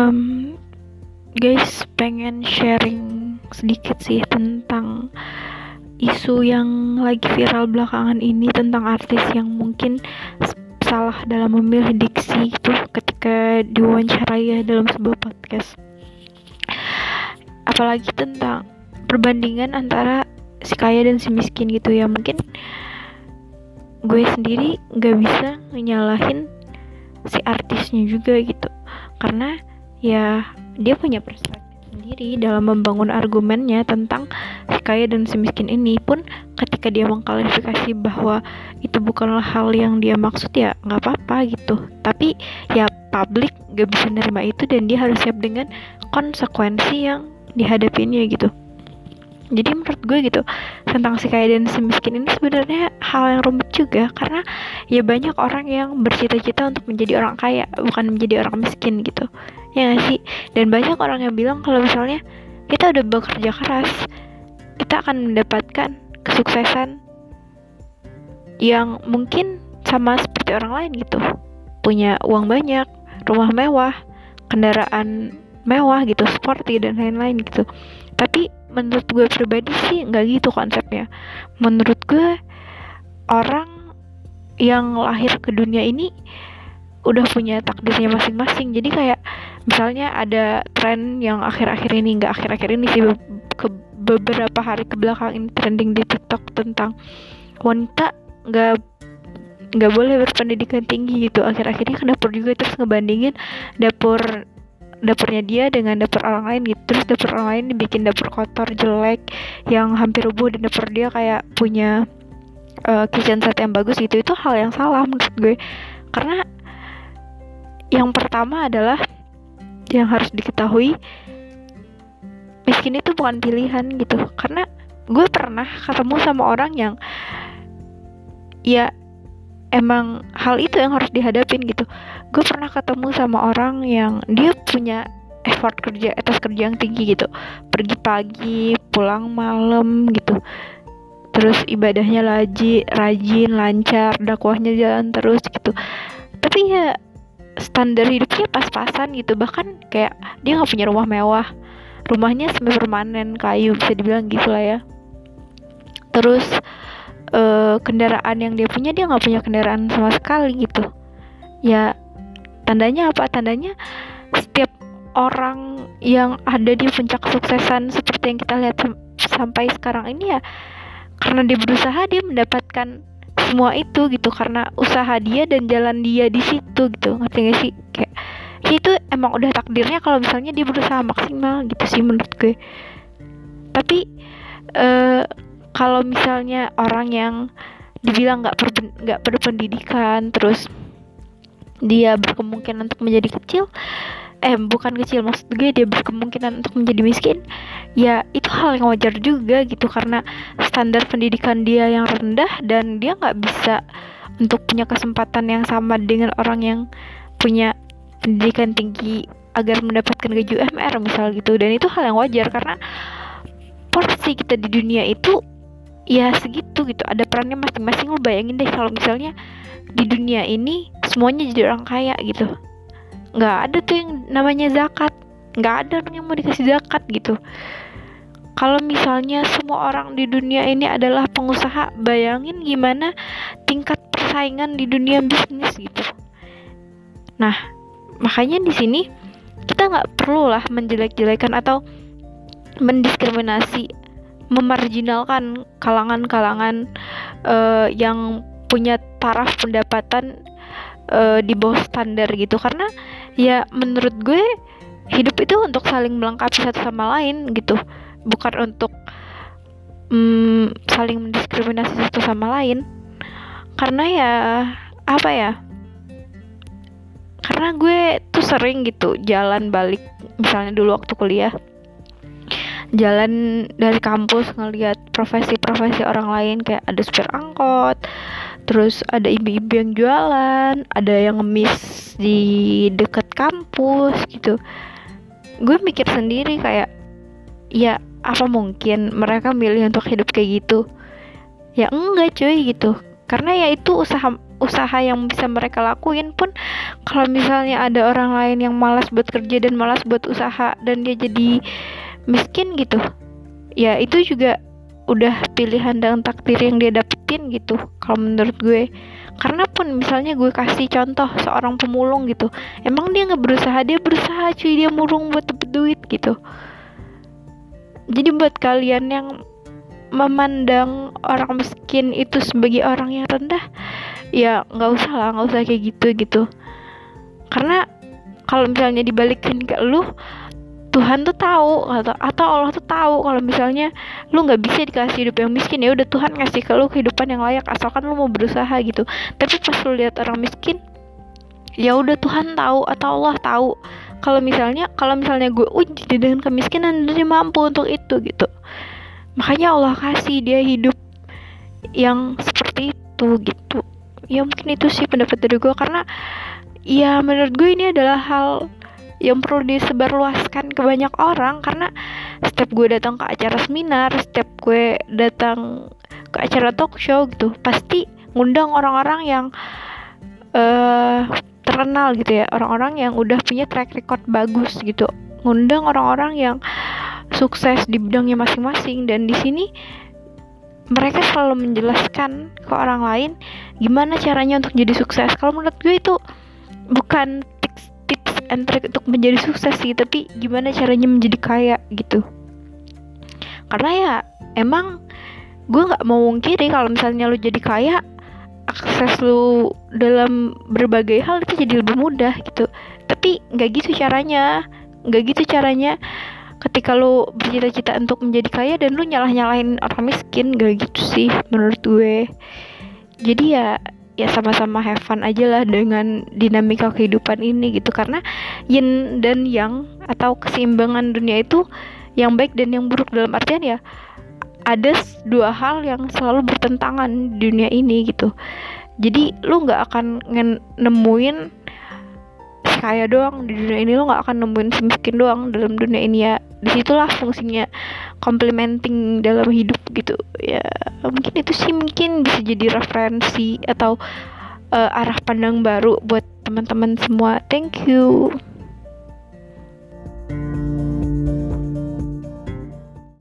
um, guys pengen sharing sedikit sih tentang isu yang lagi viral belakangan ini tentang artis yang mungkin salah dalam memilih diksi itu ketika diwawancarai ya dalam sebuah podcast. Apalagi tentang perbandingan antara si kaya dan si miskin gitu ya. Mungkin gue sendiri nggak bisa nyalahin si artisnya juga gitu. Karena ya dia punya perspektif sendiri dalam membangun argumennya tentang si kaya dan si miskin ini pun ketika dia mengklarifikasi bahwa itu bukanlah hal yang dia maksud ya nggak apa-apa gitu. Tapi ya publik gak bisa nerima itu dan dia harus siap dengan konsekuensi yang dihadapinya gitu. Jadi menurut gue gitu tentang si kaya dan si miskin ini sebenarnya hal yang rumit juga karena ya banyak orang yang bercita-cita untuk menjadi orang kaya bukan menjadi orang miskin gitu. Ya gak sih? Dan banyak orang yang bilang kalau misalnya kita udah bekerja keras kita akan mendapatkan kesuksesan yang mungkin sama seperti orang lain gitu. Punya uang banyak rumah mewah kendaraan mewah gitu sporty dan lain-lain gitu. Tapi menurut gue pribadi sih nggak gitu konsepnya. Menurut gue orang yang lahir ke dunia ini udah punya takdirnya masing-masing. Jadi kayak misalnya ada tren yang akhir-akhir ini nggak akhir-akhir ini sih ke beberapa hari ke belakang ini trending di TikTok tentang wanita nggak nggak boleh berpendidikan tinggi gitu. Akhir-akhirnya ke dapur juga terus ngebandingin dapur dapurnya dia dengan dapur orang lain gitu. Terus dapur orang lain dibikin dapur kotor jelek yang hampir rubuh dan dapur dia kayak punya uh, kitchen set yang bagus gitu itu hal yang salah menurut gue. Karena yang pertama adalah yang harus diketahui miskin itu bukan pilihan gitu. Karena gue pernah ketemu sama orang yang ya emang hal itu yang harus dihadapin gitu. Gue pernah ketemu sama orang yang dia punya effort kerja atas kerja yang tinggi gitu. Pergi pagi pulang malam gitu terus ibadahnya laji rajin lancar dakwahnya jalan terus gitu. Tapi ya standar hidupnya pas-pasan gitu. Bahkan kayak dia nggak punya rumah mewah. Rumahnya semi permanen kayu bisa dibilang gitu lah ya. Terus uh, kendaraan yang dia punya dia nggak punya kendaraan sama sekali gitu. Ya tandanya apa? Tandanya setiap orang yang ada di puncak kesuksesan seperti yang kita lihat sampai sekarang ini ya karena dia berusaha dia mendapatkan semua itu gitu. Karena usaha dia dan jalan dia di situ gitu. Ngerti gak sih? Kayak ya itu emang udah takdirnya kalau misalnya dia berusaha maksimal gitu sih menurut gue. Tapi uh, kalau misalnya orang yang dibilang nggak nggak berpendidikan terus dia berkemungkinan untuk menjadi kecil eh bukan kecil maksud gue dia berkemungkinan untuk menjadi miskin ya itu hal yang wajar juga gitu. Karena standar pendidikan dia yang rendah dan dia nggak bisa untuk punya kesempatan yang sama dengan orang yang punya pendidikan tinggi agar mendapatkan gaji UMR misal gitu. Dan itu hal yang wajar karena porsi kita di dunia itu ya segitu gitu. Ada perannya masing-masing lo bayangin deh kalau misalnya di dunia ini semuanya jadi orang kaya gitu nggak ada tuh yang namanya zakat. Nggak ada yang mau dikasih zakat gitu. Kalau misalnya semua orang di dunia ini adalah pengusaha bayangin gimana tingkat persaingan di dunia bisnis gitu. Nah makanya di sini kita nggak perlu lah menjelek-jelekan atau mendiskriminasi memarginalkan kalangan-kalangan uh, yang punya taraf pendapatan uh, di bawah standar gitu. Karena ya menurut gue hidup itu untuk saling melengkapi satu sama lain gitu. Bukan untuk um, saling mendiskriminasi satu sama lain. Karena ya apa ya? Karena gue tuh sering gitu jalan balik misalnya dulu waktu kuliah. Jalan dari kampus ngelihat profesi-profesi orang lain kayak ada supir angkot terus ada ibu-ibu yang jualan ada yang ngemis di dekat kampus gitu. Gue mikir sendiri kayak ya apa mungkin mereka milih untuk hidup kayak gitu? Ya enggak cuy gitu. Karena ya itu usaha usaha yang bisa mereka lakuin pun kalau misalnya ada orang lain yang malas buat kerja dan malas buat usaha dan dia jadi miskin gitu ya itu juga udah pilihan dan takdir yang dia dapetin gitu kalau menurut gue karena pun misalnya gue kasih contoh seorang pemulung gitu emang dia nggak berusaha dia berusaha cuy dia murung buat dapet duit gitu. Jadi buat kalian yang memandang orang miskin itu sebagai orang yang rendah ya nggak usah lah nggak usah kayak gitu gitu. Karena kalau misalnya dibalikin ke lu Tuhan tuh tahu atau atau Allah tuh tahu kalau misalnya lu nggak bisa dikasih hidup yang miskin ya udah Tuhan ngasih ke lu kehidupan yang layak asalkan lu mau berusaha gitu. Tapi pas lu lihat orang miskin ya udah Tuhan tahu atau Allah tahu. Kalau misalnya kalau misalnya gue uji dengan kemiskinan dia mampu untuk itu gitu. Makanya Allah kasih dia hidup yang seperti itu gitu. Ya mungkin itu sih pendapat dari gue karena ya menurut gue ini adalah hal yang perlu disebarluaskan ke banyak orang karena setiap gue datang ke acara seminar, setiap gue datang ke acara talk show gitu, pasti ngundang orang-orang yang uh, terkenal gitu ya, orang-orang yang udah punya track record bagus gitu, ngundang orang-orang yang sukses di bidangnya masing-masing dan di sini mereka selalu menjelaskan ke orang lain gimana caranya untuk jadi sukses. Kalau menurut gue itu bukan and trick untuk menjadi sukses sih tapi gimana caranya menjadi kaya gitu? Karena ya emang gue nggak mau mungkiri kalau misalnya lu jadi kaya akses lu dalam berbagai hal itu jadi lebih mudah gitu. Tapi nggak gitu caranya. Nggak gitu caranya ketika lu bercita-cita untuk menjadi kaya dan lu nyalah-nyalahin orang miskin gak gitu sih menurut gue. Jadi ya ya sama-sama have fun aja lah dengan dinamika kehidupan ini gitu. Karena yin dan yang atau keseimbangan dunia itu yang baik dan yang buruk. Dalam artian ya ada dua hal yang selalu bertentangan di dunia ini gitu. Jadi lu nggak akan nemuin kaya doang di dunia ini lo nggak akan nemuin si miskin doang dalam dunia ini ya. Di situlah fungsinya complementing dalam hidup gitu. Ya mungkin itu sih mungkin bisa jadi referensi atau uh, arah pandang baru buat teman-teman semua. Thank you